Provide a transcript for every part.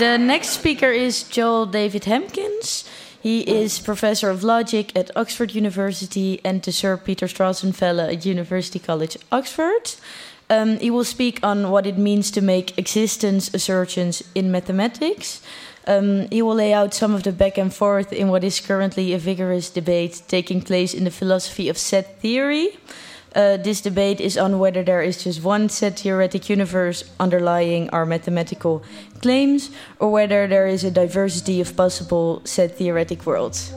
The next speaker is Joel David Hamkins. He is professor of logic at Oxford University and the Sir Peter Strawson Fellow at University College Oxford. Um, he will speak on what it means to make existence assertions in mathematics. Um, he will lay out some of the back and forth in what is currently a vigorous debate taking place in the philosophy of set theory. Uh, this debate is on whether there is just one set theoretic universe underlying our mathematical claims, or whether there is a diversity of possible set theoretic worlds.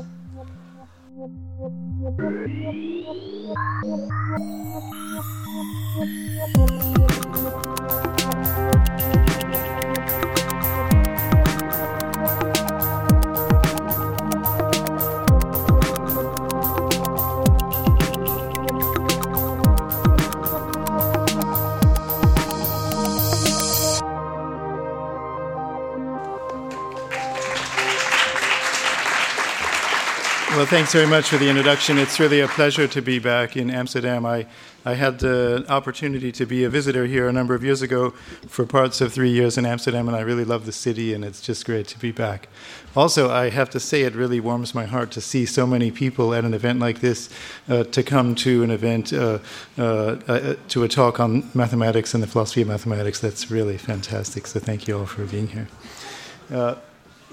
Well, thanks very much for the introduction. It's really a pleasure to be back in Amsterdam. I, I had the opportunity to be a visitor here a number of years ago for parts of three years in Amsterdam, and I really love the city, and it's just great to be back. Also, I have to say, it really warms my heart to see so many people at an event like this, uh, to come to an event, uh, uh, uh to a talk on mathematics and the philosophy of mathematics. That's really fantastic. So, thank you all for being here.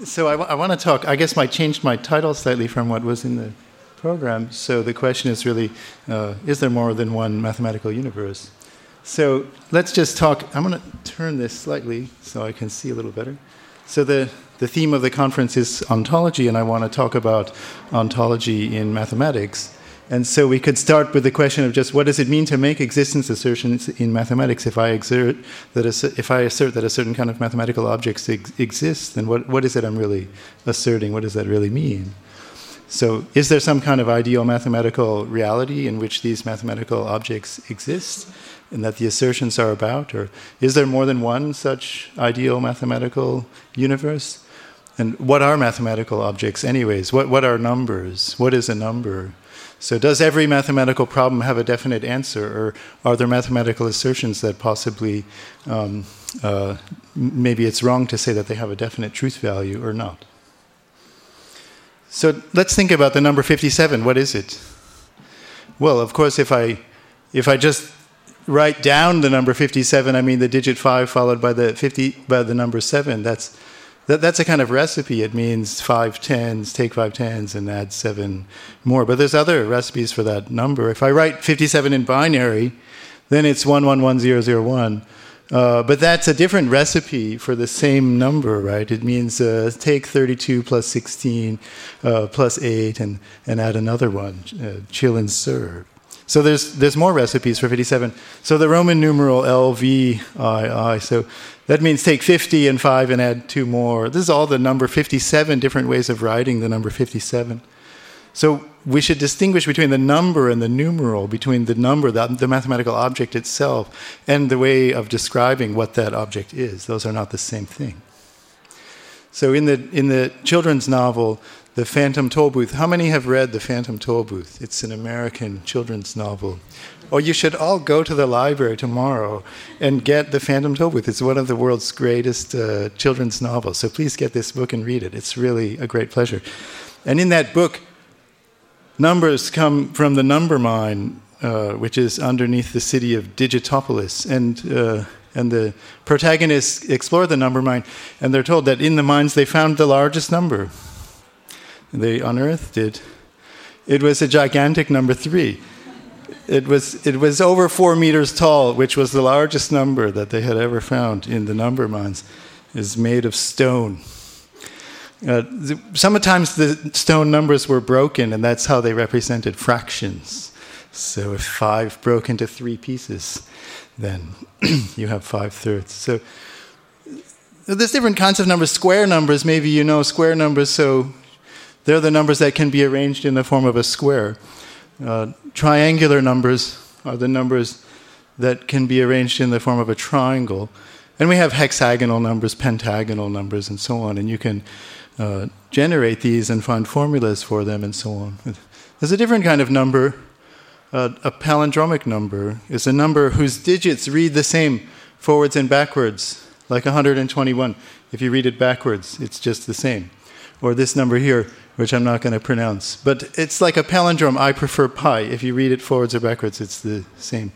So I want to talk. I guess I changed my title slightly from what was in the program. So the question is really: uh, Is there more than one mathematical universe? So let's just talk. I'm going to turn this slightly so I can see a little better. So the the theme of the conference is ontology, and I want to talk about ontology in mathematics. And so we could start with the question of just what does it mean to make existence assertions in mathematics? If I exert that, if I assert that a certain kind of mathematical objects ex- exist, then what, what is it I'm really asserting? What does that really mean? So, is there some kind of ideal mathematical reality in which these mathematical objects exist and that the assertions are about? Or is there more than one such ideal mathematical universe? And what are mathematical objects, anyways? What, what are numbers? What is a number? So, does every mathematical problem have a definite answer, or are there mathematical assertions that possibly um, uh, maybe it's wrong to say that they have a definite truth value or not? So, let's think about the number 57. What is it? Well, of course, if I, if I just write down the number 57, I mean the digit 5 followed by the, 50, by the number 7, that's that, that's a kind of recipe. It means five tens, take five tens, and add seven more. But there's other recipes for that number. If I write 57 in binary, then it's 111001. Uh, but that's a different recipe for the same number, right? It means uh, take 32 plus 16 uh, plus 8 and, and add another one, uh, chill and serve. So there's, there's more recipes for 57. So the Roman numeral LVII, so that means take 50 and 5 and add two more. This is all the number 57 different ways of writing the number 57. So we should distinguish between the number and the numeral, between the number, the, the, mathematical object itself, and the way of describing what that object is. Those are not the same thing. So in the, in the children's novel, The Phantom Tollbooth, how many have read The Phantom Tollbooth? It's an American children's novel or you should all go to the library tomorrow and get The Phantom Tollbooth. It's one of the world's greatest uh, children's novels. So please get this book and read it. It's really a great pleasure. And in that book, numbers come from the number mine, uh, which is underneath the city of Digitopolis. And uh, and the protagonists explore the number mine, and they're told that in the mines they found the largest number. They unearthed it. It was a gigantic number three. It was, it was over four meters tall, which was the largest number that they had ever found in the number mines. Is made of stone. Uh, the, sometimes the stone numbers were broken, and that's how they represented fractions. So if five broke into three pieces, then you have five thirds. So there's different kinds of numbers. Square numbers, maybe you know square numbers, so they're the numbers that can be arranged in the form of a square. Uh, triangular numbers are the numbers that can be arranged in the form of a triangle. And we have hexagonal numbers, pentagonal numbers, and so on. And you can uh, generate these and find formulas for them and so on. There's a different kind of number. Uh, a palindromic number is a number whose digits read the same forwards and backwards. like 121. If you read it backwards, it's just the same. Or this number here, which I'm not going to pronounce. But it's like a palindrome, I prefer pi. If you read it forwards or backwards, it's the same.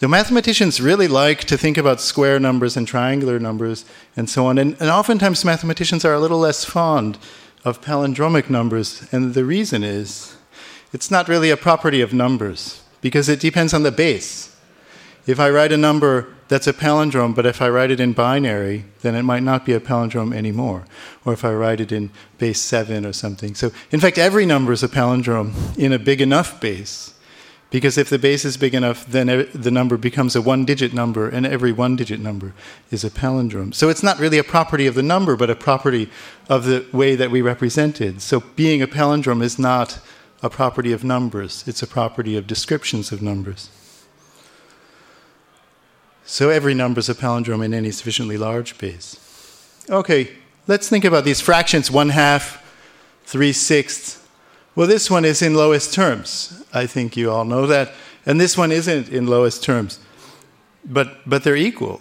The mathematicians really like to think about square numbers and triangular numbers and so on. And, and oftentimes, mathematicians are a little less fond of palindromic numbers. And the reason is it's not really a property of numbers because it depends on the base. If I write a number that's a palindrome, but if I write it in binary, then it might not be a palindrome anymore. Or if I write it in base 7 or something. So, in fact, every number is a palindrome in a big enough base. Because if the base is big enough, then the number becomes a one digit number, and every one digit number is a palindrome. So it's not really a property of the number, but a property of the way that we represent it. So being a palindrome is not a property of numbers, it's a property of descriptions of numbers. So every number is a palindrome in any sufficiently large base. Okay, let's think about these fractions one half, three sixths. Well, this one is in lowest terms. I think you all know that. And this one isn't in lowest terms. But, but they're equal.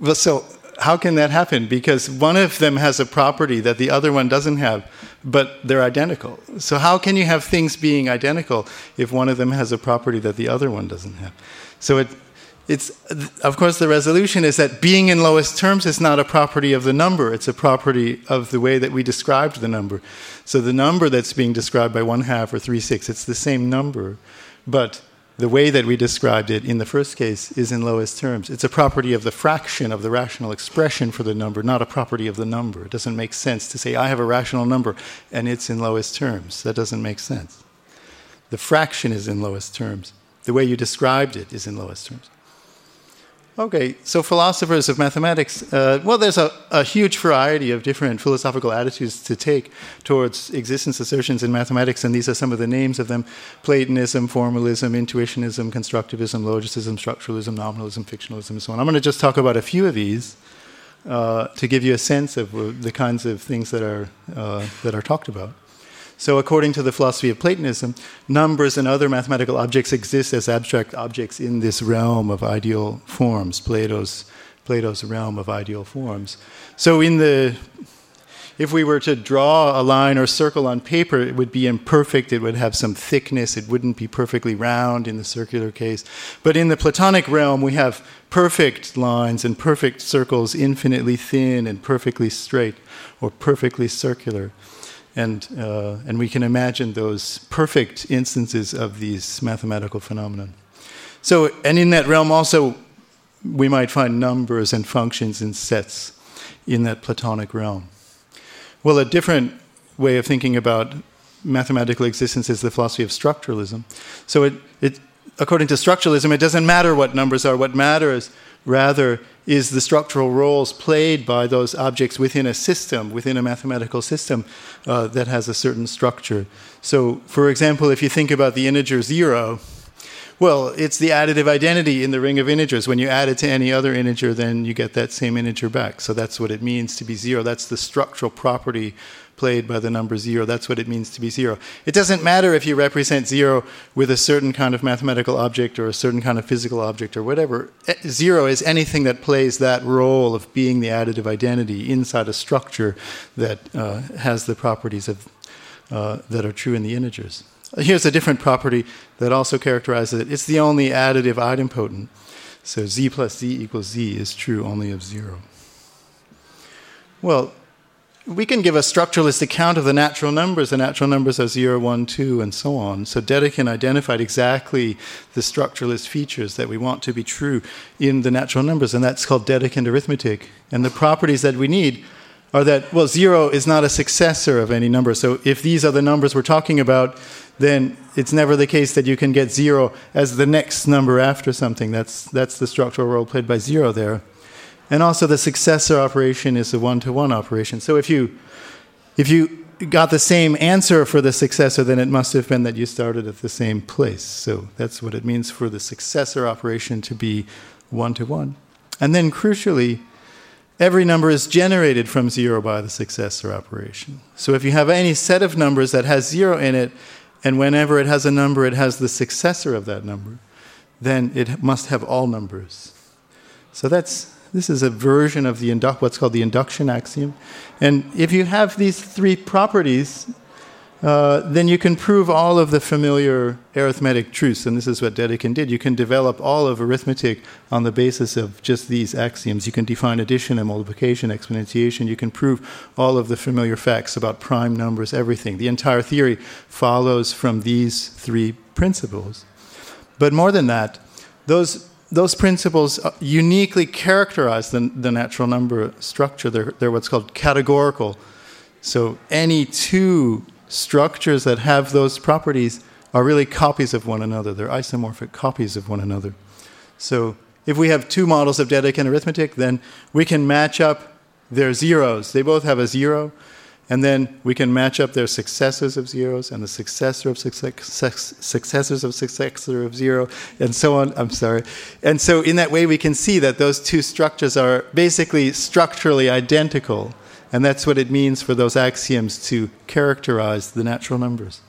Well, so how can that happen? Because one of them has a property that the other one doesn't have, but they're identical. So, how can you have things being identical if one of them has a property that the other one doesn't have? So, it, it's, of course, the resolution is that being in lowest terms is not a property of the number, it's a property of the way that we described the number. So the number that's being described by one half or three sixths, it's the same number, but the way that we described it in the first case is in lowest terms. It's a property of the fraction of the rational expression for the number, not a property of the number. It doesn't make sense to say, I have a rational number and it's in lowest terms. That doesn't make sense. The fraction is in lowest terms. The way you described it is in lowest terms. Okay, so philosophers of mathematics, uh, well, there's a, a, huge variety of different philosophical attitudes to take towards existence assertions in mathematics, and these are some of the names of them Platonism, formalism, intuitionism, constructivism, logicism, structuralism, nominalism, fictionalism, and so on. I'm going to just talk about a few of these uh, to give you a sense of uh, the kinds of things that are, uh, that are talked about. So, according to the philosophy of Platonism, numbers and other mathematical objects exist as abstract objects in this realm of ideal forms, Plato's, Plato's realm of ideal forms. So, in the if we were to draw a line or circle on paper, it would be imperfect. It would have some thickness. It wouldn't be perfectly round in the circular case. But in the Platonic realm, we have perfect lines and perfect circles, infinitely thin and perfectly straight or perfectly circular. And, uh, and we can imagine those perfect instances of these mathematical phenomena. So, and in that realm also, we might find numbers and functions and sets in that Platonic realm. Well, a different way of thinking about mathematical existence is the philosophy of structuralism. So, it, it, according to structuralism, it doesn't matter what numbers are. What matters, rather, is the structural roles played by those objects within a system, within a mathematical system uh, that has a certain structure. So, for example, if you think about the integer zero, well, it's the additive identity in the ring of integers. When you add it to any other integer, then you get that same integer back. So that's what it means to be zero. That's the structural property played by the number zero. That's what it means to be zero. It doesn't matter if you represent zero with a certain kind of mathematical object or a certain kind of physical object or whatever. Eh, zero is anything that plays that role of being the additive identity inside a structure that uh, has the properties of, uh, that are true in the integers. Here's a different property that also characterizes it. It's the only additive idempotent. So z plus z equals z is true only of zero. Well, we can give a structuralist account of the natural numbers. The natural numbers are 0, 1, 2, and so on. So Dedekind identified exactly the structuralist features that we want to be true in the natural numbers, and that's called Dedekind arithmetic. And the properties that we need are that, well, 0 is not a successor of any number. So if these are the numbers we're talking about, then it's never the case that you can get 0 as the next number after something. That's, that's the structural role played by 0 there. And also the successor operation is a one-to-one operation. So if you if you got the same answer for the successor, then it must have been that you started at the same place. So that's what it means for the successor operation to be one to one. And then crucially, every number is generated from zero by the successor operation. So if you have any set of numbers that has zero in it, and whenever it has a number, it has the successor of that number, then it must have all numbers. So that's this is a version of the indu- what's called the induction axiom. And if you have these three properties, uh, then you can prove all of the familiar arithmetic truths. And this is what Dedekind did. You can develop all of arithmetic on the basis of just these axioms. You can define addition and multiplication, exponentiation. You can prove all of the familiar facts about prime numbers, everything. The entire theory follows from these three principles. But more than that, those those principles uh, uniquely characterize the, the natural number structure. They're, they're what's called categorical. So any two structures that have those properties are really copies of one another. They're isomorphic copies of one another. So if we have two models of Dedekind arithmetic, then we can match up their zeros. They both have a zero. And then we can match up their successors of zeros and the successor of success, successors of successor of zero, and so on. I'm sorry. And so, in that way, we can see that those two structures are basically structurally identical. And that's what it means for those axioms to characterize the natural numbers.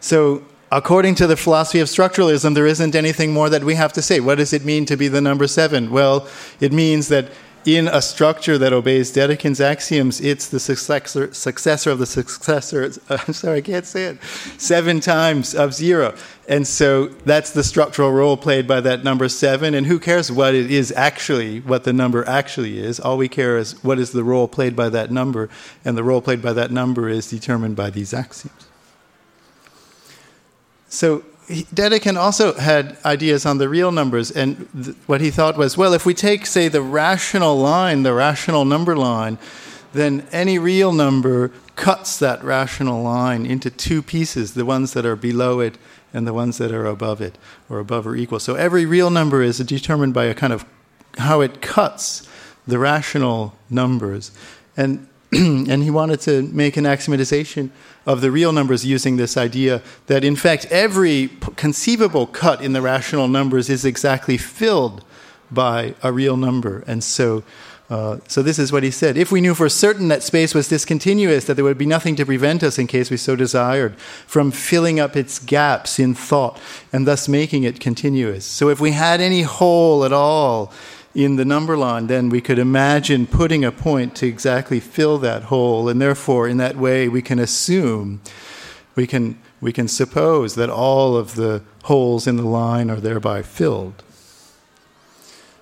So, according to the philosophy of structuralism, there isn't anything more that we have to say. What does it mean to be the number seven? Well, it means that in a structure that obeys Dedekind's axioms, it's the successor, successor of the successor. I'm sorry, I can't say it. Seven times of zero. And so that's the structural role played by that number seven. And who cares what it is actually, what the number actually is? All we care is what is the role played by that number. And the role played by that number is determined by these axioms. So Dedekind also had ideas on the real numbers, and th- what he thought was, well, if we take, say, the rational line, the rational number line, then any real number cuts that rational line into two pieces, the ones that are below it and the ones that are above it, or above or equal. So every real number is determined by a kind of how it cuts the rational numbers. And and he wanted to make an axiomatization of the real numbers using this idea that, in fact, every conceivable cut in the rational numbers is exactly filled by a real number. And so, uh, so this is what he said. If we knew for certain that space was discontinuous, that there would be nothing to prevent us, in case we so desired, from filling up its gaps in thought and thus making it continuous. So if we had any hole at all, in the number line, then we could imagine putting a point to exactly fill that hole, and therefore, in that way, we can assume, we can, we can suppose that all of the holes in the line are thereby filled.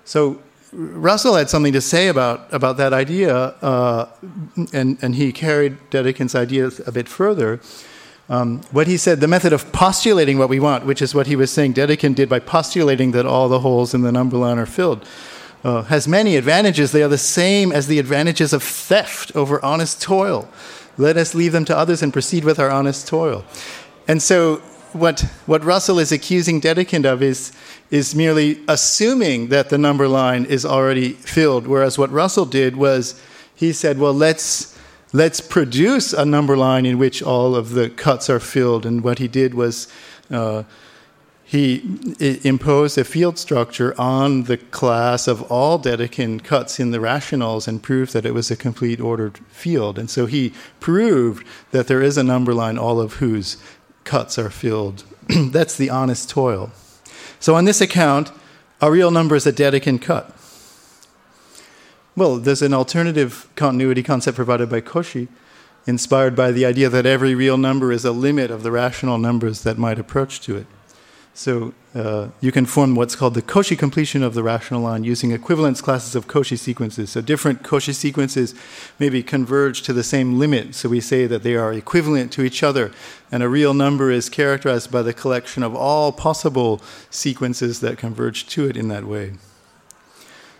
So, Russell had something to say about, about that idea, uh, and, and he carried Dedekind's ideas a bit further. Um, what he said, the method of postulating what we want, which is what he was saying Dedekind did by postulating that all the holes in the number line are filled uh, has many advantages. They are the same as the advantages of theft over honest toil. Let us leave them to others and proceed with our honest toil. And so, what, what Russell is accusing Dedekind of is, is merely assuming that the number line is already filled, whereas what Russell did was he said, well, let's, let's produce a number line in which all of the cuts are filled. And what he did was uh, he imposed a field structure on the class of all Dedekind cuts in the rationals and proved that it was a complete ordered field. And so he proved that there is a number line, all of whose cuts are filled. That's the honest toil. So on this account, a real number is a Dedekind cut. Well, there's an alternative continuity concept provided by Cauchy, inspired by the idea that every real number is a limit of the rational numbers that might approach to it. So uh, you can form what's called the Cauchy completion of the rational line using equivalence classes of Cauchy sequences. So different Cauchy sequences maybe converge to the same limit. So we say that they are equivalent to each other. And a real number is characterized by the collection of all possible sequences that converge to it in that way.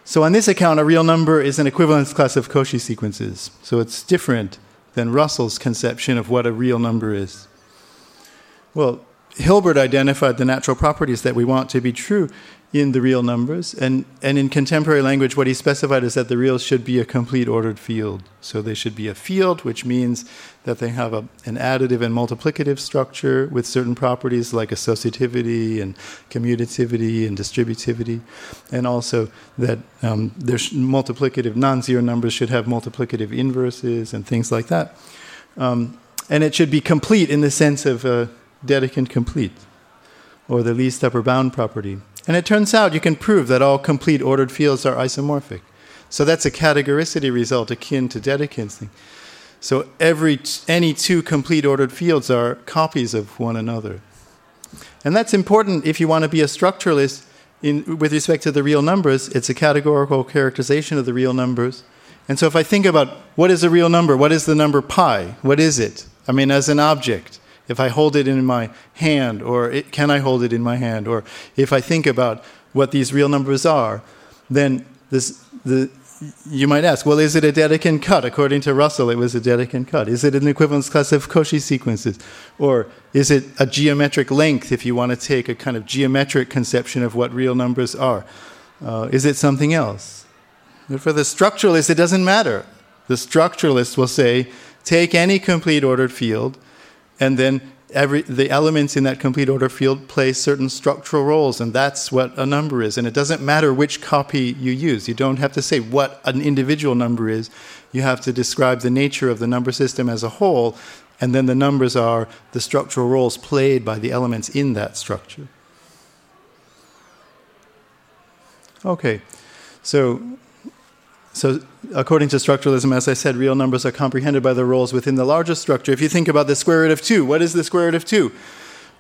So on this account, a real number is an equivalence class of Cauchy sequences. So it's different than Russell's conception of what a real number is. Well, Hilbert identified the natural properties that we want to be true in the real numbers. And, and in contemporary language, what he specified is that the reals should be a complete ordered field. So they should be a field, which means that they have a, an additive and multiplicative structure with certain properties like associativity and commutativity and distributivity. And also that um, there's multiplicative, non zero numbers should have multiplicative inverses and things like that. Um, and it should be complete in the sense of. Uh, Dedekind complete, or the least upper bound property. And it turns out you can prove that all complete ordered fields are isomorphic. So that's a categoricity result akin to Dedekind's thing. So every any two complete ordered fields are copies of one another. And that's important if you want to be a structuralist in, with respect to the real numbers. It's a categorical characterization of the real numbers. And so if I think about what is a real number, what is the number pi? What is it? I mean, as an object, if I hold it in my hand, or it, can I hold it in my hand? Or if I think about what these real numbers are, then this, the, you might ask, well, is it a Dedekind cut? According to Russell, it was a Dedekind cut. Is it an equivalence class of Cauchy sequences? Or is it a geometric length if you want to take a kind of geometric conception of what real numbers are? Uh, is it something else? But for the structuralist, it doesn't matter. The structuralist will say, take any complete ordered field, and then every, the elements in that complete order field play certain structural roles, and that's what a number is. And it doesn't matter which copy you use. You don't have to say what an individual number is. You have to describe the nature of the number system as a whole, and then the numbers are the structural roles played by the elements in that structure. Okay, so so, according to structuralism, as I said, real numbers are comprehended by the roles within the larger structure. If you think about the square root of 2, what is the square root of 2?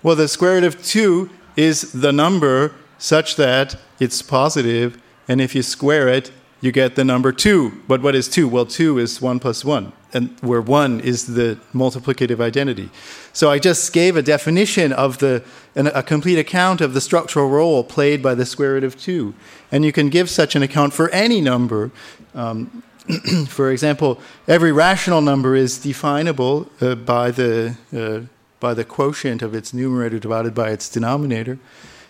Well, the square root of 2 is the number such that it's positive, and if you square it, you get the number 2. But what is 2? Well, 2 is 1 plus 1, and where 1 is the multiplicative identity. So I just gave a definition of the, a complete account of the structural role played by the square root of 2. And you can give such an account for any number. Um, for example, every rational number is definable uh, by, the, uh, by the quotient of its numerator divided by its denominator.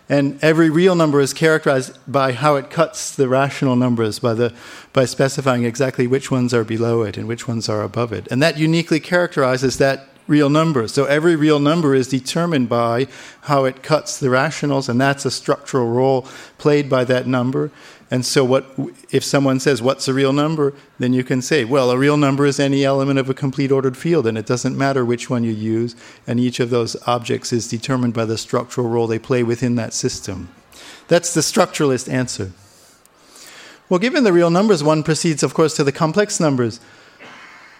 And every real number is characterized by how it cuts the rational numbers, by, the, by specifying exactly which ones are below it and which ones are above it. And that uniquely characterizes that real number. So every real number is determined by how it cuts the rationals, and that's a structural role played by that number. And so, what if someone says, "What's a real number?" Then you can say, "Well, a real number is any element of a complete ordered field, and it doesn't matter which one you use, and each of those objects is determined by the structural role they play within that system." That's the structuralist answer. Well, given the real numbers, one proceeds, of course, to the complex numbers,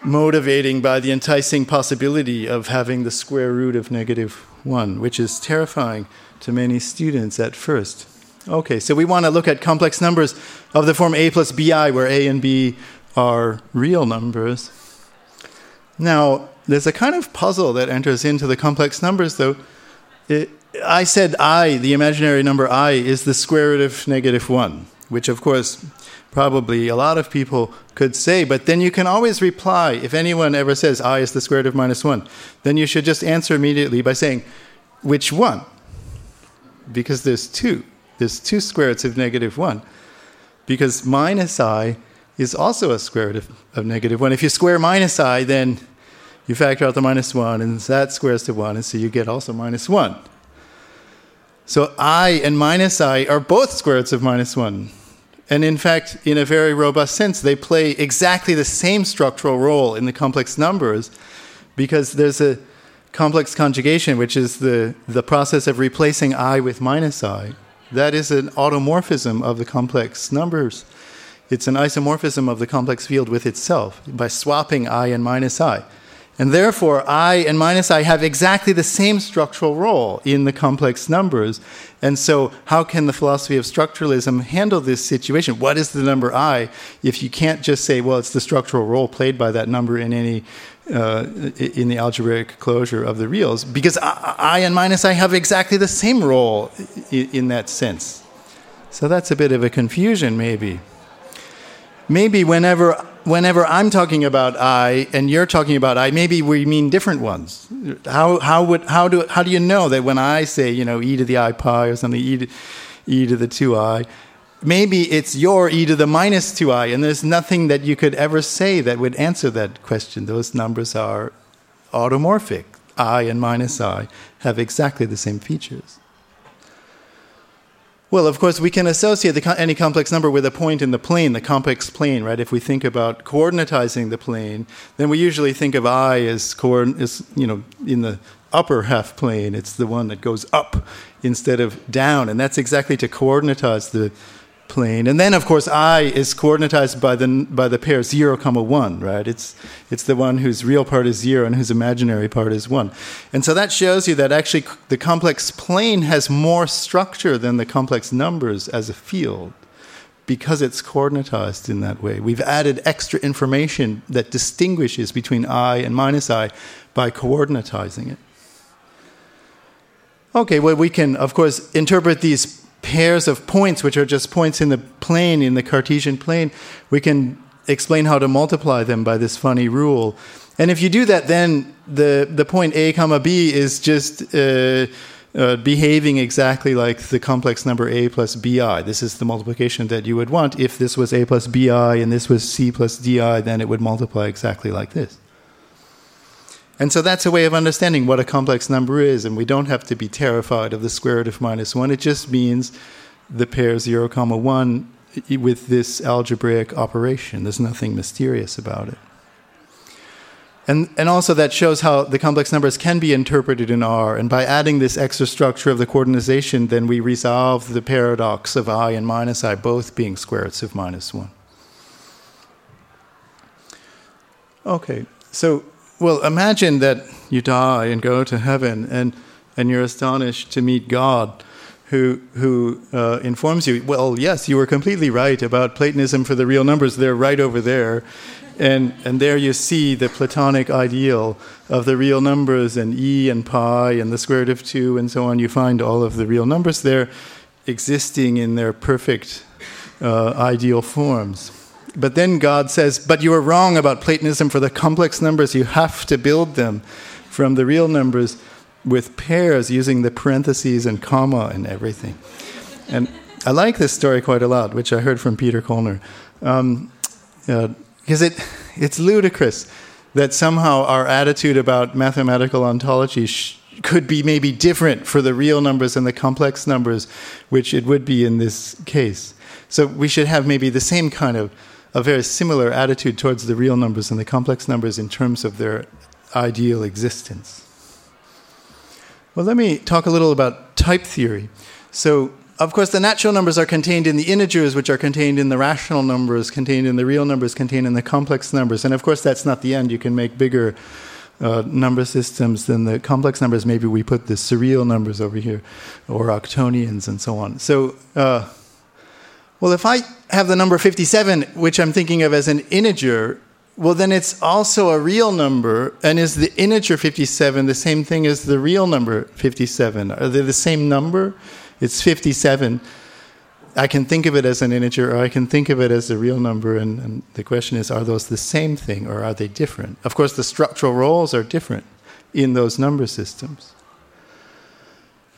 motivating by the enticing possibility of having the square root of negative 1, which is terrifying to many students at first. Okay, so we want to look at complex numbers of the form a plus bi, where a and b are real numbers. Now, there's a kind of puzzle that enters into the complex numbers, though. It, I said i, the imaginary number i, is the square root of negative 1, which of course probably a lot of people could say, but then you can always reply. If anyone ever says i is the square root of minus 1, then you should just answer immediately by saying, which one? Because there's two. There's two square roots of negative 1. Because minus i is also a square root of, of negative 1. If you square minus i, then you factor out the minus 1, and that squares to 1, and so you get also minus 1. So i and minus i are both square roots of minus 1. And in fact, in a very robust sense, they play exactly the same structural role in the complex numbers because there's a complex conjugation, which is the, the process of replacing i with minus i. That is an automorphism of the complex numbers. It's an isomorphism of the complex field with itself by swapping i and minus i. And therefore, i and minus i have exactly the same structural role in the complex numbers. And so, how can the philosophy of structuralism handle this situation? What is the number i if you can't just say, well, it's the structural role played by that number in any uh, in the algebraic closure of the reals? Because i and minus i have exactly the same role in, in that sense. So that's a bit of a confusion, maybe. Maybe whenever whenever I'm talking about I and you're talking about I, maybe we mean different ones. How, how, would, how, do, how do you know that when I say, you know, e to the i pi or something, e to, e to the 2i, maybe it's your e to the minus 2i, and there's nothing that you could ever say that would answer that question. Those numbers are automorphic. i and minus i have exactly the same features. Well, of course, we can associate the, any complex number with a point in the plane, the complex plane, right? If we think about coordinatizing the plane, then we usually think of i as, as you know, in the upper half plane. It's the one that goes up instead of down. And that's exactly to coordinatize the plane. And then, of course, I is coordinatized by the, by the pair 0, comma 1, right? It's, it's the one whose real part is 0 and whose imaginary part is 1. And so that shows you that actually the complex plane has more structure than the complex numbers as a field because it's coordinatized in that way. We've added extra information that distinguishes between i and minus i by coordinatizing it. Okay, well, we can, of course, interpret these pairs of points, which are just points in the plane, in the Cartesian plane. We can explain how to multiply them by this funny rule. And if you do that, then the, the point a comma b is just. Uh, uh, behaving exactly like the complex number a plus bi. This is the multiplication that you would want. If this was a plus bi and this was c plus di, then it would multiply exactly like this. And so that's a way of understanding what a complex number is, and we don't have to be terrified of the square root of minus 1. It just means the pair 0, comma 1 with this algebraic operation. There's nothing mysterious about it. And, and also, that shows how the complex numbers can be interpreted in R. And by adding this extra structure of the coordination, then we resolve the paradox of i and minus i both being square roots of minus 1. Okay, so, well, imagine that you die and go to heaven, and, and you're astonished to meet God. Who, who uh, informs you, well, yes, you were completely right about Platonism for the real numbers. They're right over there and, and there you see the Platonic ideal of the real numbers and e and pi and the square root of 2 and so on. You find all of the real numbers there existing in their perfect uh, ideal forms. But then God says, But you are wrong about Platonism for the complex numbers. You have to build them from the real numbers with pairs using the parentheses and comma and everything. And I like this story quite a lot, which I heard from Peter Koellner. Um, uh, because it, it's ludicrous that somehow our attitude about mathematical ontology sh- could be maybe different for the real numbers and the complex numbers, which it would be in this case. So we should have maybe the same kind of, a very similar attitude towards the real numbers and the complex numbers in terms of their ideal existence. Well, let me talk a little about type theory. So, of course, the natural numbers are contained in the integers, which are contained in the rational numbers, contained in the real numbers, contained in the complex numbers. And of course, that's not the end. You can make bigger uh, number systems than the complex numbers. Maybe we put the surreal numbers over here, or octonions, and so on. So, uh, well, if I have the number 57, which I'm thinking of as an integer, well, then it's also a real number. And is the integer 57 the same thing as the real number 57? Are they the same number? it's 57. I can think of it as an integer or I can think of it as a real number. And, and, the question is are those the same thing or are they different? Of course, the structural roles are different in those number systems.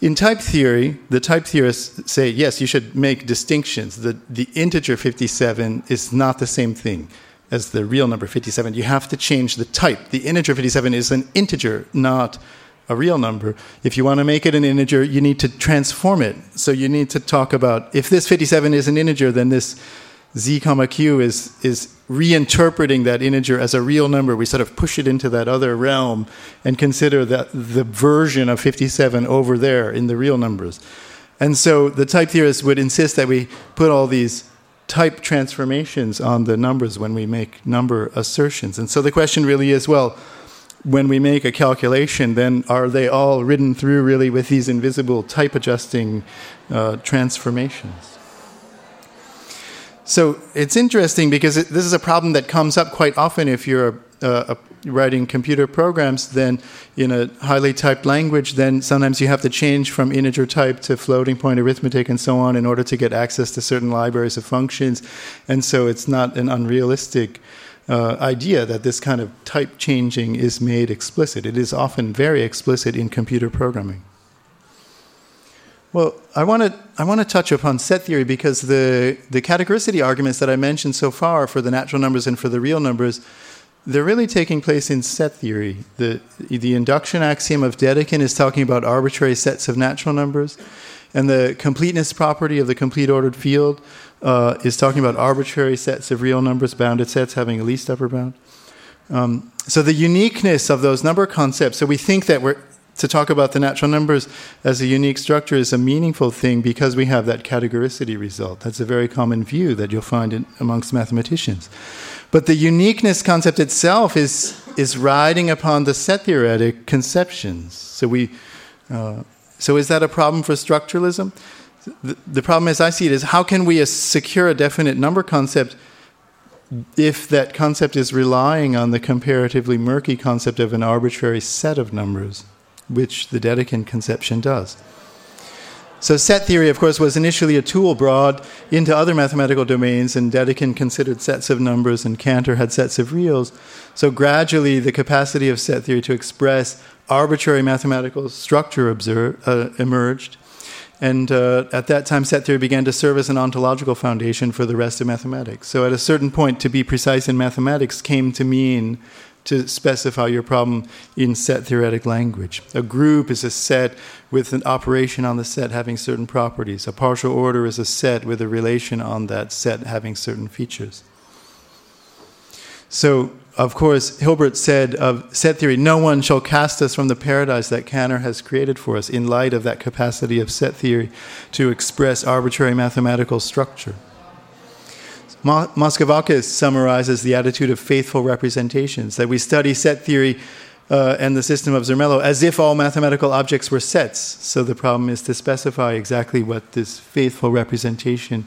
In type theory, the type theorists say yes, you should make distinctions. The, the integer 57 is not the same thing as the real number 57. You have to change the type. The integer 57 is an integer, not a real number. If you want to make it an integer, you need to transform it. So you need to talk about if this 57 is an integer, then this z comma q is is reinterpreting that integer as a real number. We sort of push it into that other realm and consider that the version of 57 over there in the real numbers. And so the type theorists would insist that we put all these type transformations on the numbers when we make number assertions. And so the question really is well, when we make a calculation, then are they all ridden through really with these invisible type adjusting uh, transformations? So it's interesting because it, this is a problem that comes up quite often if you're a, a, writing computer programs. Then in a highly typed language, then sometimes you have to change from integer type to floating point arithmetic and so on in order to get access to certain libraries of functions, and so it's not an unrealistic uh, idea that this kind of type changing is made explicit. It is often very explicit in computer programming. Well, I want to I want to touch upon set theory because the the categoricity arguments that I mentioned so far for the natural numbers and for the real numbers, they're really taking place in set theory. The the induction axiom of Dedekind is talking about arbitrary sets of natural numbers, and the completeness property of the complete ordered field uh, is talking about arbitrary sets of real numbers, bounded sets having a least upper bound. Um, so the uniqueness of those number concepts. So we think that we're to talk about the natural numbers as a unique structure is a meaningful thing because we have that categoricity result. That's a very common view that you'll find in, amongst mathematicians. But the uniqueness concept itself is, is riding upon the set theoretic conceptions. So, we, uh, so is that a problem for structuralism? The, the problem, as I see it, is how can we secure a definite number concept if that concept is relying on the comparatively murky concept of an arbitrary set of numbers, which the Dedekind conception does. So, set theory, of course, was initially a tool brought into other mathematical domains, and Dedekind considered sets of numbers, and Cantor had sets of reals. So, gradually, the capacity of set theory to express arbitrary mathematical structure observe, uh, emerged. And uh, at that time, set theory began to serve as an ontological foundation for the rest of mathematics. So, at a certain point, to be precise in mathematics came to mean to specify your problem in set theoretic language. A group is a set with an operation on the set having certain properties. A partial order is a set with a relation on that set having certain features. So, of course, Hilbert said of set theory, no one shall cast us from the paradise that Cantor has created for us in light of that capacity of set theory to express arbitrary mathematical structure. Moschovakis summarizes the attitude of faithful representations that we study set theory uh, and the system of Zermelo as if all mathematical objects were sets. So the problem is to specify exactly what this faithful representation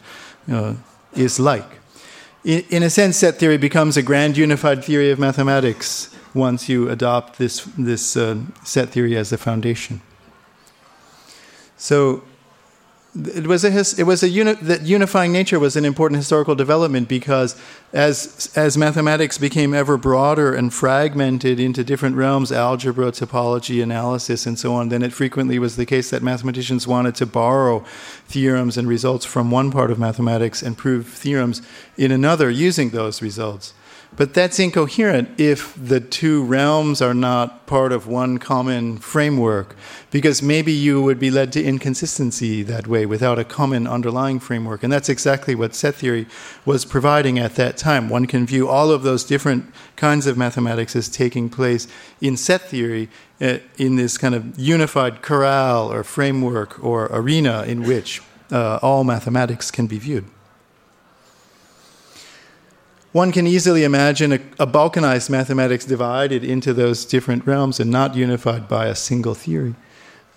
uh, is like in, in a sense, set theory becomes a grand unified theory of mathematics once you adopt this, this uh, set theory as a foundation. So, it was a it was a that unifying nature was an important historical development because as as mathematics became ever broader and fragmented into different realms algebra topology analysis and so on then it frequently was the case that mathematicians wanted to borrow theorems and results from one part of mathematics and prove theorems in another using those results but that's incoherent if the two realms are not part of one common framework, because maybe you would be led to inconsistency that way without a common underlying framework. And that's exactly what set theory was providing at that time. One can view all of those different kinds of mathematics as taking place in set theory uh, in this kind of unified corral or framework or arena in which uh, all mathematics can be viewed. One can easily imagine a, a, balkanized mathematics divided into those different realms and not unified by a single theory.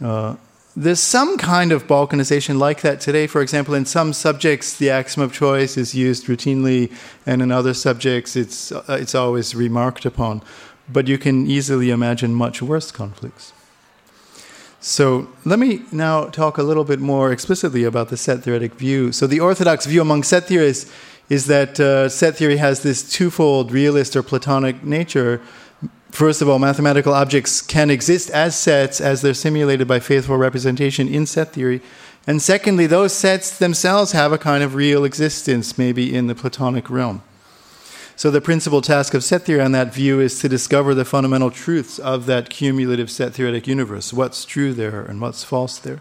Uh, there's some kind of balkanization like that today. For example, in some subjects, the axiom of choice is used routinely, and in other subjects, it's, uh, it's always remarked upon. But you can easily imagine much worse conflicts. So let me now talk a little bit more explicitly about the set theoretic view. So the orthodox view among set theorists is that uh, set theory has this twofold realist or Platonic nature. First of all, mathematical objects can exist as sets as they're simulated by faithful representation in set theory. And secondly, those sets themselves have a kind of real existence, maybe in the Platonic realm. So, the principal task of set theory on that view is to discover the fundamental truths of that cumulative set theoretic universe what's true there and what's false there.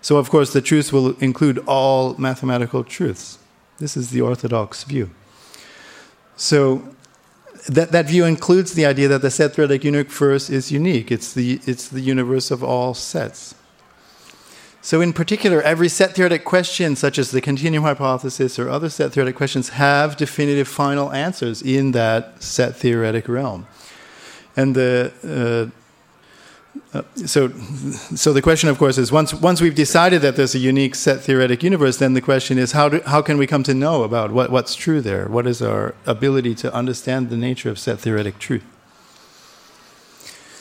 So, of course, the truth will include all mathematical truths. This is the orthodox view. So that, that view includes the idea that the set theoretic universe is unique. It's the, it's the universe of all sets. So, in particular, every set theoretic question, such as the continuum hypothesis or other set theoretic questions, have definitive final answers in that set theoretic realm. And the uh, uh, so, so the question, of course, is once once we've decided that there's a unique set theoretic universe, then the question is how do, how can we come to know about what, what's true there? What is our ability to understand the nature of set theoretic truth?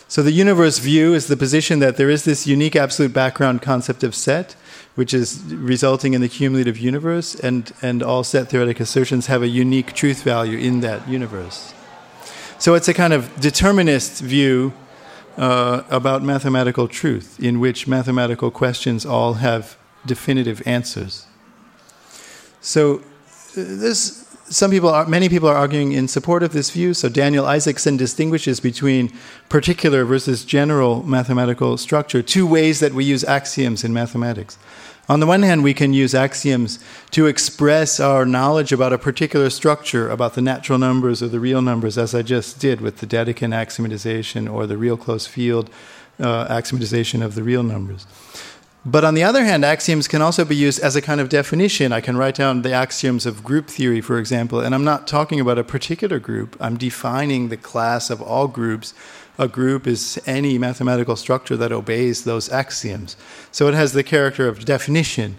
So the universe view is the position that there is this unique absolute background concept of set, which is resulting in the cumulative universe, and, and all set theoretic assertions have a unique truth value in that universe. So it's a kind of determinist view uh, about mathematical truth, in which mathematical questions all have definitive answers. So, uh, this, some people are, many people are arguing in support of this view. So, Daniel Isaacson distinguishes between particular versus general mathematical structure, two ways that we use axioms in mathematics. On the one hand, we can use axioms to express our knowledge about a particular structure, about the natural numbers or the real numbers, as I just did with the Dedekind axiomatization or the real close field uh, axiomatization of the real numbers. But on the other hand, axioms can also be used as a kind of definition. I can write down the axioms of group theory, for example, and I'm not talking about a particular group. I'm defining the class of all groups. A group is any mathematical structure that obeys those axioms. So it has the character of definition,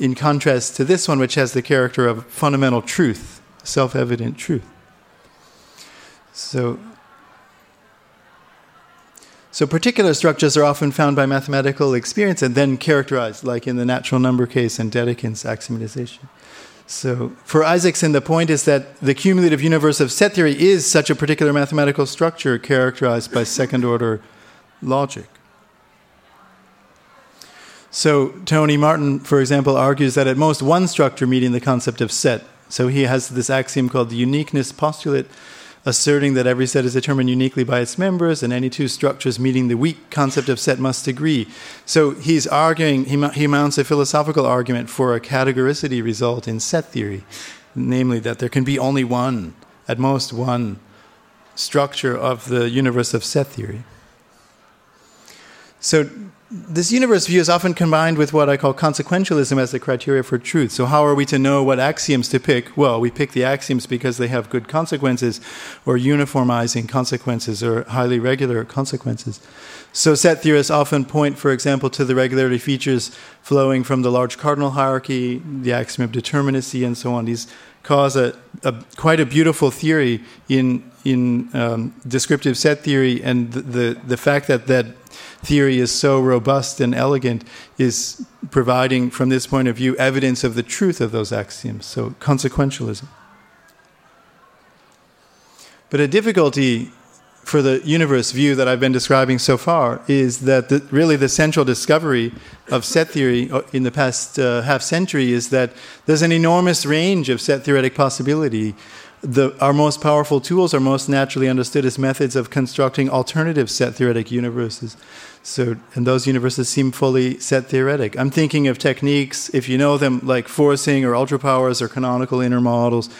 in contrast to this one, which has the character of fundamental truth, self evident truth. So so particular structures are often found by mathematical experience and then characterized, like in the natural number case and Dedekind's axiomatization. So for Isaacson, the point is that the cumulative universe of set theory is such a particular mathematical structure characterized by second order logic. So Tony Martin, for example, argues that at most one structure meeting the concept of set. So he has this axiom called the uniqueness postulate asserting that every set is determined uniquely by its members, and any two structures meeting the weak concept of set must agree. So he's arguing, he, he mounts a philosophical argument for a categoricity result in set theory, namely that there can be only one, at most one, structure of the universe of set theory. So this universe view is often combined with what I call consequentialism as the criteria for truth. So, how are we to know what axioms to pick? Well, we pick the axioms because they have good consequences, or uniformizing consequences, or highly regular consequences. So, set theorists often point, for example, to the regularity features flowing from the large cardinal hierarchy, the axiom of determinacy, and so on. These cause a, a quite a beautiful theory in in um, descriptive set theory, and the, the the fact that that theory is so robust and elegant is providing, from this point of view, evidence of the truth of those axioms. So, consequentialism. But a difficulty for the universe view that I've been describing so far is that the, really the central discovery of set theory uh, in the past uh, half century is that there's an enormous range of set theoretic possibility the, our most powerful tools are most naturally understood as methods of constructing alternative set theoretic universes. So, and those universes seem fully set theoretic. I'm thinking of techniques, if you know them, like forcing or ultrapowers or canonical inner models.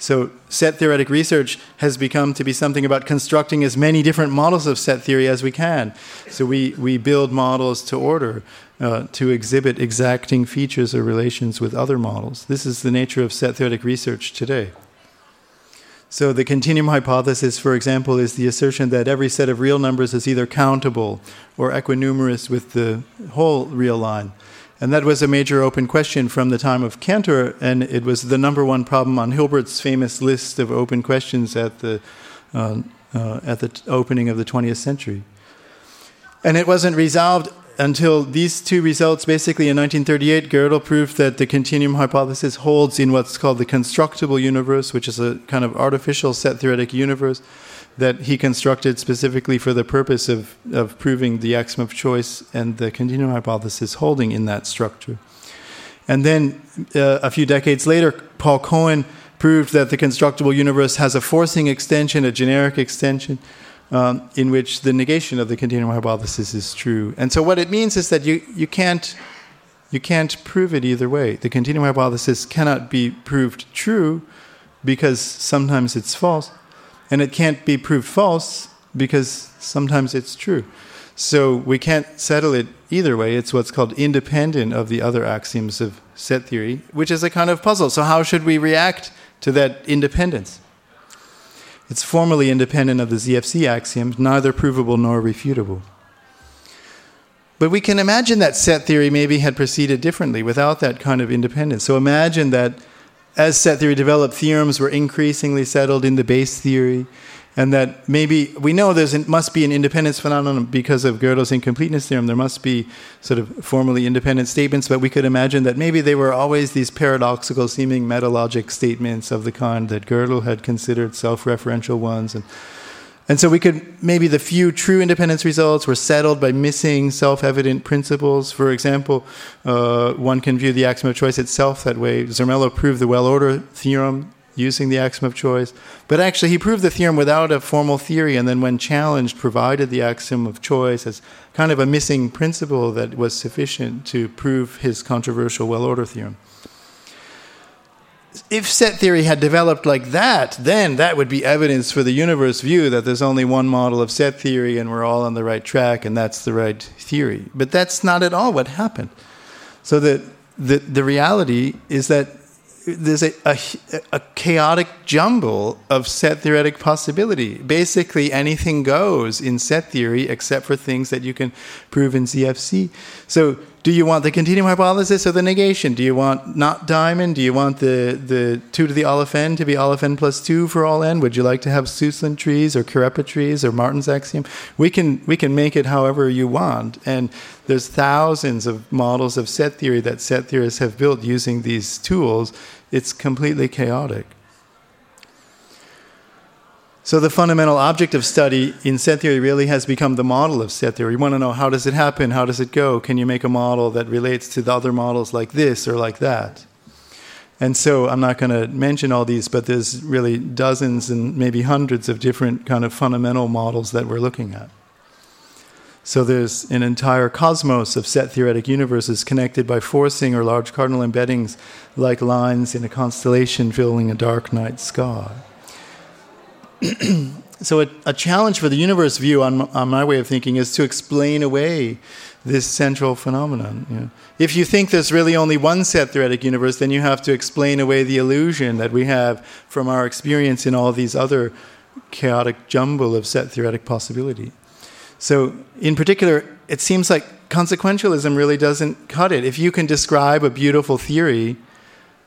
So, set theoretic research has become to be something about constructing as many different models of set theory as we can. So, we, we build models to order, uh, to exhibit exacting features or relations with other models. This is the nature of set theoretic research today. So, the continuum hypothesis, for example, is the assertion that every set of real numbers is either countable or equinumerous with the whole real line. And that was a major open question from the time of Cantor, and it was the number one problem on Hilbert's famous list of open questions at the, uh, uh, at the opening of the 20th century. And it wasn't resolved until these two results, basically in 1938, Gödel proved that the continuum hypothesis holds in what's called the constructible universe, which is a kind of artificial set theoretic universe that he constructed specifically for the purpose of, of proving the axiom of choice and the continuum hypothesis holding in that structure. And then uh, a few decades later, Paul Cohen proved that the constructible universe has a forcing extension, a generic extension um, in which the negation of the continuum hypothesis is true. And so what it means is that you, you, can't, you can't prove it either way. The continuum hypothesis cannot be proved true because sometimes it's false, and it can't be proved false because sometimes it's true. So we can't settle it either way. It's what's called independent of the other axioms of set theory, which is a kind of puzzle. So, how should we react to that independence? It's formally independent of the ZFC axioms, neither provable nor refutable. But we can imagine that set theory maybe had proceeded differently without that kind of independence. So imagine that as set theory developed, theorems were increasingly settled in the base theory, and that maybe we know there must be an independence phenomenon because of Gödel's incompleteness theorem. There must be sort of formally independent statements, but we could imagine that maybe they were always these paradoxical seeming metalogic statements of the kind that Gödel had considered self referential ones. And, and so we could maybe the few true independence results were settled by missing self evident principles. For example, uh, one can view the axiom of choice itself that way. Zermelo proved the well order theorem using the axiom of choice. But actually, he proved the theorem without a formal theory, and then, when challenged, provided the axiom of choice as kind of a missing principle that was sufficient to prove his controversial well order theorem. if set theory had developed like that, then that would be evidence for the universe view that there's only one model of set theory and we're all on the right track and that's the right theory. But that's not at all what happened. So the, the, the reality is that there's a, a, a, chaotic jumble of set theoretic possibility. Basically, anything goes in set theory except for things that you can prove in ZFC. So do you want the continuum hypothesis or the negation? Do you want not diamond? Do you want the, the 2 to the Aleph n to be Aleph n plus 2 for all n? Would you like to have Suslin trees or Kurepa trees or Martin's axiom? We can, we can make it however you want. And there's thousands of models of set theory that set theorists have built using these tools. It's completely chaotic. So the fundamental object of study in set theory really has become the model of set theory. You want to know how does it happen? How does it go? Can you make a model that relates to the other models like this or like that? And so I'm not going to mention all these, but there's really dozens and maybe hundreds of different kind of fundamental models that we're looking at. So there's an entire cosmos of set theoretic universes connected by forcing or large cardinal embeddings like lines in a constellation filling a dark night sky. so, a, a, challenge for the universe view, on, on my way of thinking, is to explain away this central phenomenon. You know. If you think there's really only one set theoretic universe, then you have to explain away the illusion that we have from our experience in all these other chaotic jumble of set theoretic possibility. So, in particular, it seems like consequentialism really doesn't cut it. If you can describe a beautiful theory,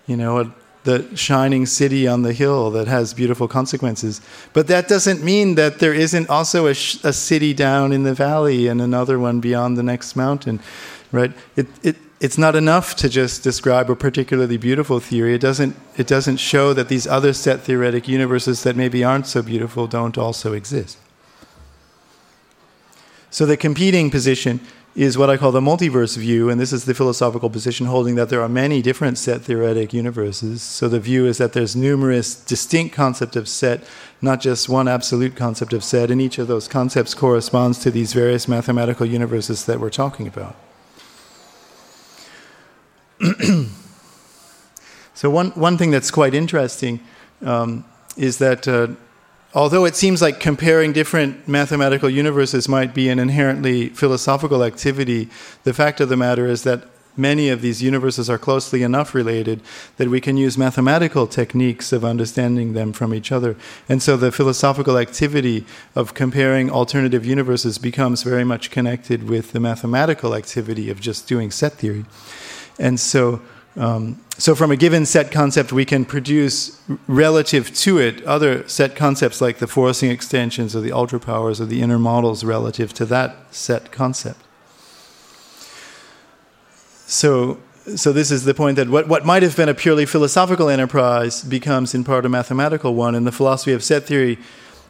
you know, a the shining city on the hill that has beautiful consequences. But that doesn't mean that there isn't also a, sh- a city down in the valley and another one beyond the next mountain, right? It, it, it's not enough to just describe a particularly beautiful theory. It doesn't, it doesn't show that these other set theoretic universes that maybe aren't so beautiful don't also exist. So the competing position is what I call the multiverse view, and this is the philosophical position holding that there are many different set theoretic universes. So the view is that there's numerous distinct concepts of set, not just one absolute concept of set, and each of those concepts corresponds to these various mathematical universes that we're talking about. so one, one thing that's quite interesting um, is that uh, although it seems like comparing different mathematical universes might be an inherently philosophical activity, the fact of the matter is that many of these universes are closely enough related that we can use mathematical techniques of understanding them from each other. And so the philosophical activity of comparing alternative universes becomes very much connected with the mathematical activity of just doing set theory. And so um, so, from a given set concept, we can produce relative to it other set concepts like the forcing extensions or the ultra powers or the inner models relative to that set concept. So, so this is the point that what, what might have been a purely philosophical enterprise becomes in part a mathematical one, and the philosophy of set theory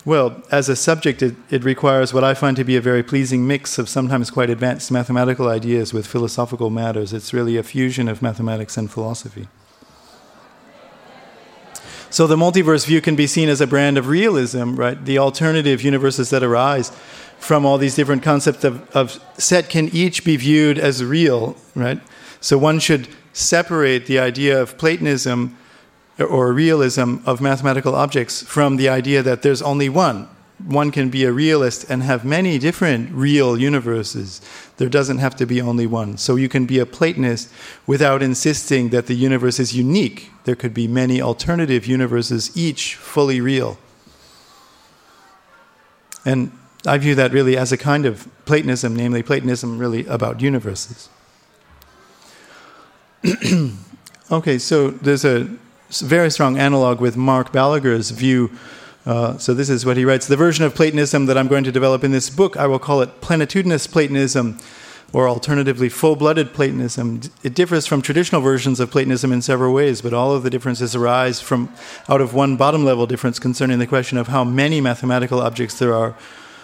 well, as a subject, it, it, requires what I find to be a very pleasing mix of sometimes quite advanced mathematical ideas with philosophical matters. It's really a fusion of mathematics and philosophy. So the multiverse view can be seen as a brand of realism, right? The alternative universes that arise from all these different concepts of, of set can each be viewed as real, right? So one should separate the idea of Platonism or realism of mathematical objects from the idea that there's only one. One can be a realist and have many different real universes. There doesn't have to be only one. So you can be a Platonist without insisting that the universe is unique. There could be many alternative universes, each fully real. And I view that really as a kind of Platonism, namely Platonism really about universes. okay, so there's a very strong analog with Mark Balaguer's view. Uh, so this is what he writes: the version of Platonism that I'm going to develop in this book, I will call it plenitudinous Platonism, or alternatively full-blooded Platonism. It differs from traditional versions of Platonism in several ways, but all of the differences arise from out of one bottom-level difference concerning the question of how many mathematical objects there are.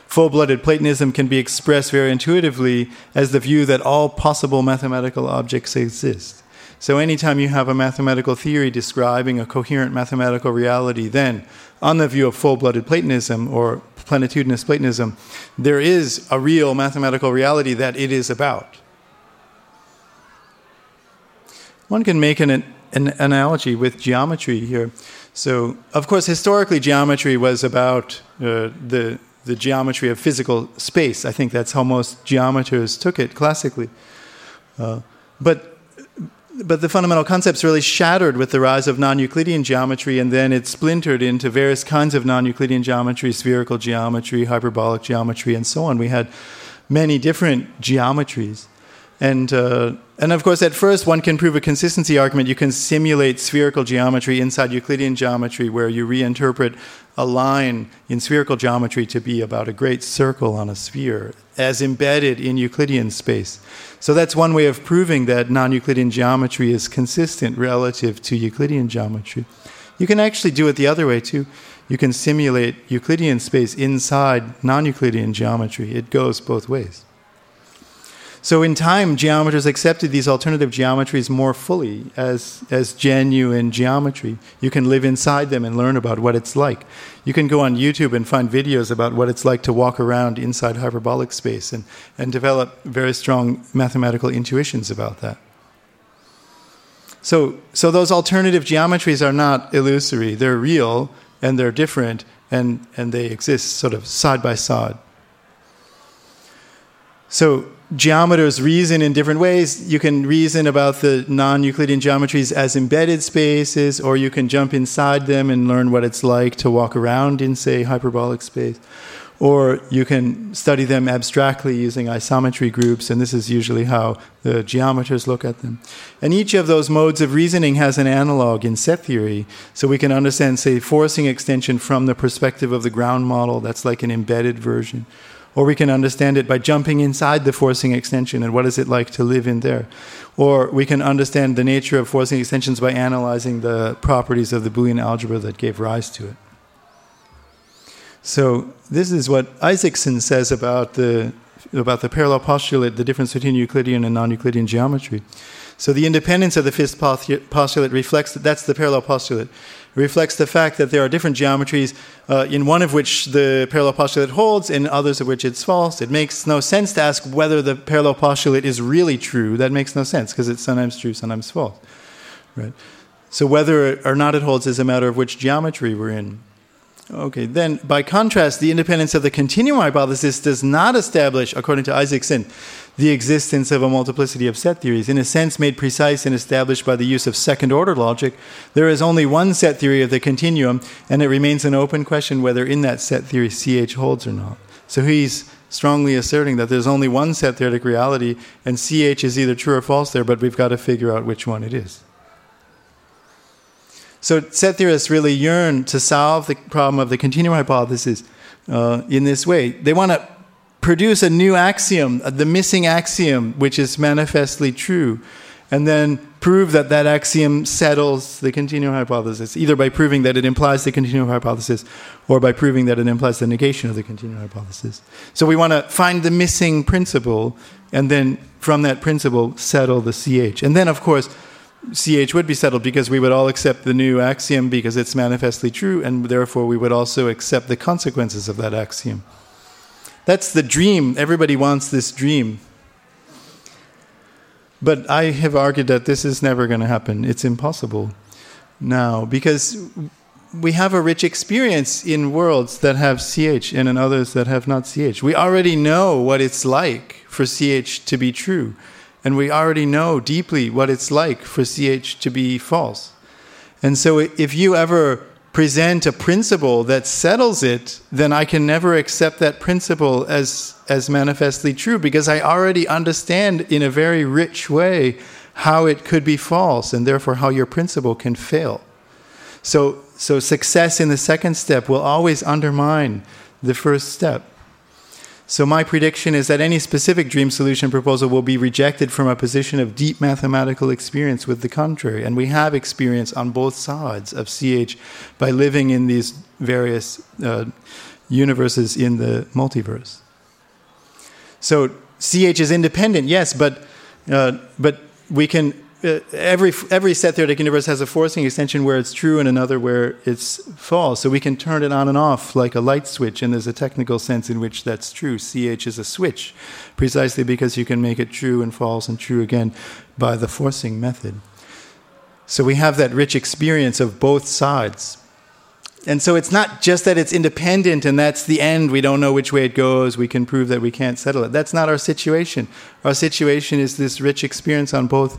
Full-blooded Platonism can be expressed very intuitively as the view that all possible mathematical objects exist. So, anytime you have a mathematical theory describing a coherent mathematical reality, then, on the view of full blooded Platonism or plenitudinous Platonism, there is a real mathematical reality that it is about. One can make an, an an analogy with geometry here. So, of course, historically, geometry was about uh, the the geometry of physical space. I think that's how most geometers took it classically. Uh, but but the fundamental concepts really shattered with the rise of non-Euclidean geometry, and then it splintered into various kinds of non-Euclidean geometry, spherical geometry, hyperbolic geometry, and so on. We had many different geometries. And, uh, and of course, at first, one can prove a consistency argument. You can simulate spherical geometry inside Euclidean geometry, where you reinterpret a line in spherical geometry to be about a great circle on a sphere, as embedded in Euclidean space. So that's one way of proving that non Euclidean geometry is consistent relative to Euclidean geometry. You can actually do it the other way, too. You can simulate Euclidean space inside non Euclidean geometry, it goes both ways. So in time, geometers accepted these alternative geometries more fully as, as genuine geometry. You can live inside them and learn about what it's like. You can go on YouTube and find videos about what it's like to walk around inside hyperbolic space and, and develop very strong mathematical intuitions about that. So, so those alternative geometries are not illusory, they're real and they're different and, and they exist sort of side by side. So geometers reason in different ways. You can reason about the non Euclidean geometries as embedded spaces, or you can jump inside them and learn what it's like to walk around in, say, hyperbolic space. Or you can study them abstractly using isometry groups, and this is usually how the geometers look at them. And each of those modes of reasoning has an analog in set theory, so we can understand, say, forcing extension from the perspective of the ground model, that's like an embedded version or we can understand it by jumping inside the forcing extension and what is it like to live in there. Or we can understand the nature of forcing extensions by analyzing the properties of the Boolean algebra that gave rise to it. So this is what Isaacson says about the about the parallel postulate, the difference between Euclidean and non-Euclidean geometry. So the independence of the fifth postulate reflects that that's the parallel postulate reflects the fact that there are different geometries, uh, in one of which the parallel postulate holds, in others of which it's false. It makes no sense to ask whether the parallel postulate is really true. That makes no sense because it's sometimes true, sometimes false. Right? So whether or not it holds is a matter of which geometry we're in. Okay, then by contrast, the independence of the continuum hypothesis does not establish, according to Isaacson, the existence of a multiplicity of set theories. In a sense, made precise and established by the use of second order logic, there is only one set theory of the continuum, and it remains an open question whether in that set theory CH holds or not. So he's strongly asserting that there's only one set theoretic reality, and CH is either true or false there, but we've got to figure out which one it is. So set theorists really yearn to solve the problem of the continuum hypothesis uh, in this way. They want to produce a new axiom, uh, the missing axiom, which is manifestly true, and then prove that that axiom settles the continuum hypothesis, either by proving that it implies the continuum hypothesis or by proving that it implies the negation of the continuum hypothesis. So we want to find the missing principle and then from that principle settle the CH. And then, of course, CH would be settled because we would all accept the new axiom because it's manifestly true, and therefore we would also accept the consequences of that axiom. That's the dream. Everybody wants this dream. But I have argued that this is never going to happen. It's impossible now because we have a rich experience in worlds that have CH and in others that have not CH. We already know what it's like for CH to be true, and we already know deeply what it's like for CH to be false. And so if you ever present a principle that settles it, then I can never accept that principle as, as manifestly true because I already understand in a very rich way how it could be false and therefore how your principle can fail. So, so success in the second step will always undermine the first step. So, my prediction is that any specific dream solution proposal will be rejected from a position of deep mathematical experience with the contrary. And we have experience on both sides of CH by living in these various uh, universes in the multiverse. So, CH is independent, yes, but, uh, but we can Uh, every every set theoretic universe has a forcing extension where it's true and another where it's false. So we can turn it on and off like a light switch, and there's a technical sense in which that's true. CH is a switch, precisely because you can make it true and false and true again by the forcing method. So we have that rich experience of both sides. And so it's not just that it's independent and that's the end, we don't know which way it goes, we can prove that we can't settle it. That's not our situation. Our situation is this rich experience on both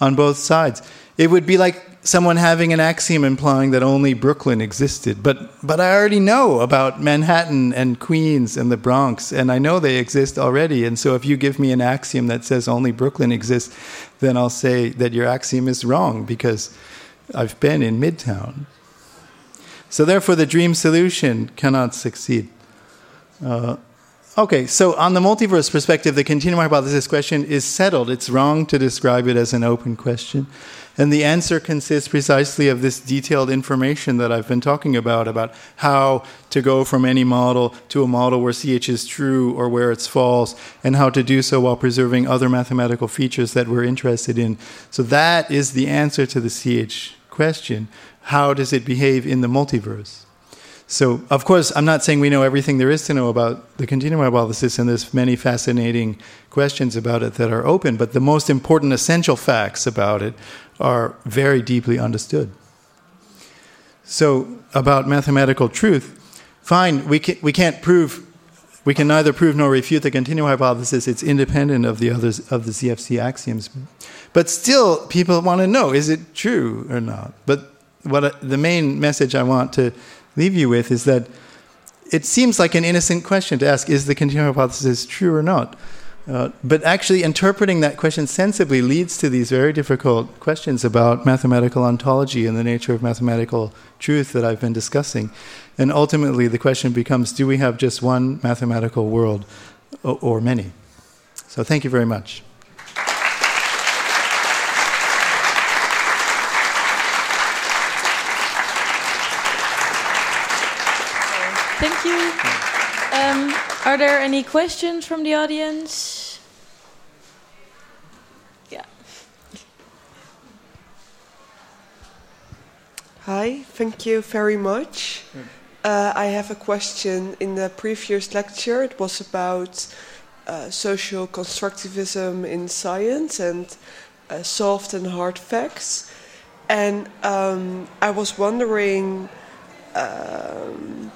on both sides. It would be like someone having an axiom implying that only Brooklyn existed. But but I already know about Manhattan and Queens and the Bronx, and I know they exist already. And so if you give me an axiom that says only Brooklyn exists, then I'll say that your axiom is wrong because I've been in Midtown. So therefore, the dream solution cannot succeed. Uh, okay, so on the multiverse perspective, the continuum hypothesis question is settled. It's wrong to describe it as an open question. And the answer consists precisely of this detailed information that I've been talking about, about how to go from any model to a model where CH is true or where it's false, and how to do so while preserving other mathematical features that we're interested in. So that is the answer to the CH question. How does it behave in the multiverse? So, of course, I'm not saying we know everything there is to know about the continuum hypothesis, and there's many fascinating questions about it that are open, but the most important essential facts about it are very deeply understood. So, about mathematical truth, fine, we, can, we can't prove, we can neither prove nor refute the continuum hypothesis. It's independent of the others of the ZFC axioms. But still, people want to know is it true or not? But what the main message I want to leave you with is that it seems like an innocent question to ask is the continuum hypothesis true or not? Uh, but actually, interpreting that question sensibly leads to these very difficult questions about mathematical ontology and the nature of mathematical truth that I've been discussing. And ultimately, the question becomes do we have just one mathematical world or, or many? So, thank you very much. Are there any questions from the audience? Yeah. Hi, thank you very much. Uh, I have a question. In the previous lecture, it was about uh, social constructivism in science and uh, soft and hard facts. And um, I was wondering. Um,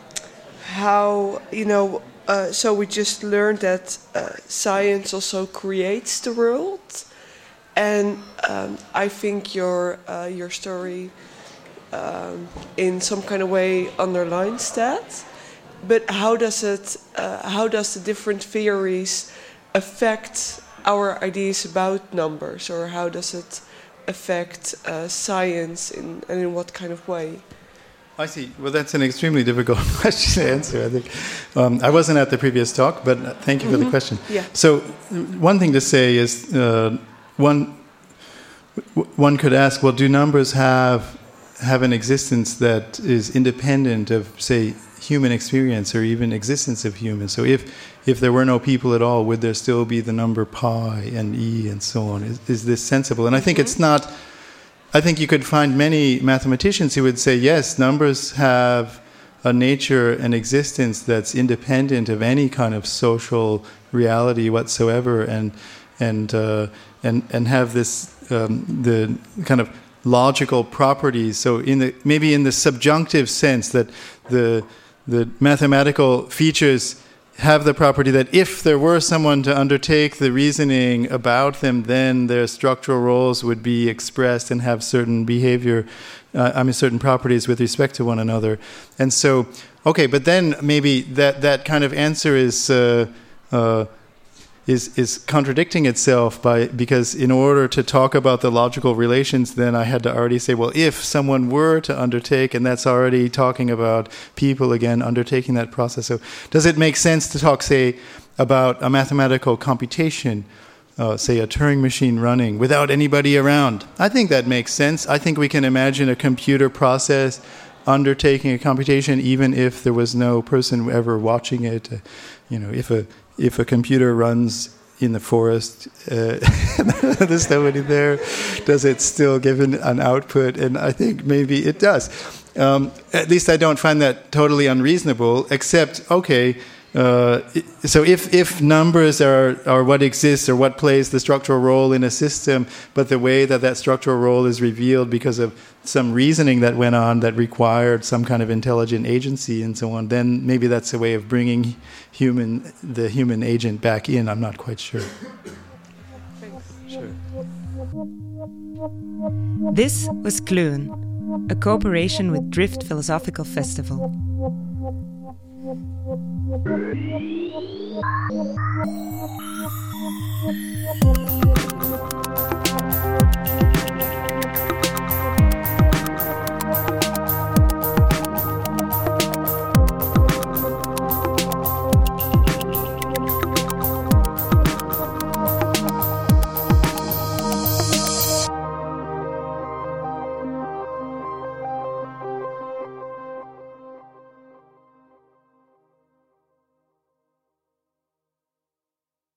how you know uh, so we just learned that uh, science also creates the world. And um, I think your uh, your story um, in some kind of way underlines that. But how does it uh, how does the different theories affect our ideas about numbers? Or how does it affect uh, science in, and in what kind of way I see. Well, that's an extremely difficult question to answer. I think um, I wasn't at the previous talk, but thank you mm-hmm. for the mm-hmm. question. Yeah. So, one thing to say is uh, one one could ask, well, do numbers have have an existence that is independent of, say, human experience or even existence of humans? So, if if there were no people at all, would there still be the number pi and e and so on? Is, is this sensible? And I think mm-hmm. it's not I think you could find many mathematicians who would say, yes, numbers have a nature and existence that's independent of any kind of social reality whatsoever, and and uh, and and have this um, the kind of logical properties. So in the maybe in the subjunctive sense that the the mathematical features have the property that if there were someone to undertake the reasoning about them, then their structural roles would be expressed and have certain behavior, uh, I mean, certain properties with respect to one another. And so, okay, but then maybe that, that kind of answer is. Uh, uh, is is contradicting itself by because in order to talk about the logical relations then I had to already say well if someone were to undertake and that's already talking about people again undertaking that process. So does it make sense to talk say about a mathematical computation uh, say a Turing machine running without anybody around? I think that makes sense. I think we can imagine a computer process undertaking a computation even if there was no person ever watching it uh, you know if a if a computer runs in the forest, uh, there's nobody there, does it still give an, an, output? And I think maybe it does. Um, at least I don't find that totally unreasonable, except, okay, uh, so if, if numbers are, are what exists or what plays the structural role in a system, but the way that that structural role is revealed because of some reasoning that went on that required some kind of intelligent agency and so on, then maybe that's a way of bringing human the human agent back in. I'm not quite sure. Sure. This was Clun, a cooperation with Drift Philosophical Festival.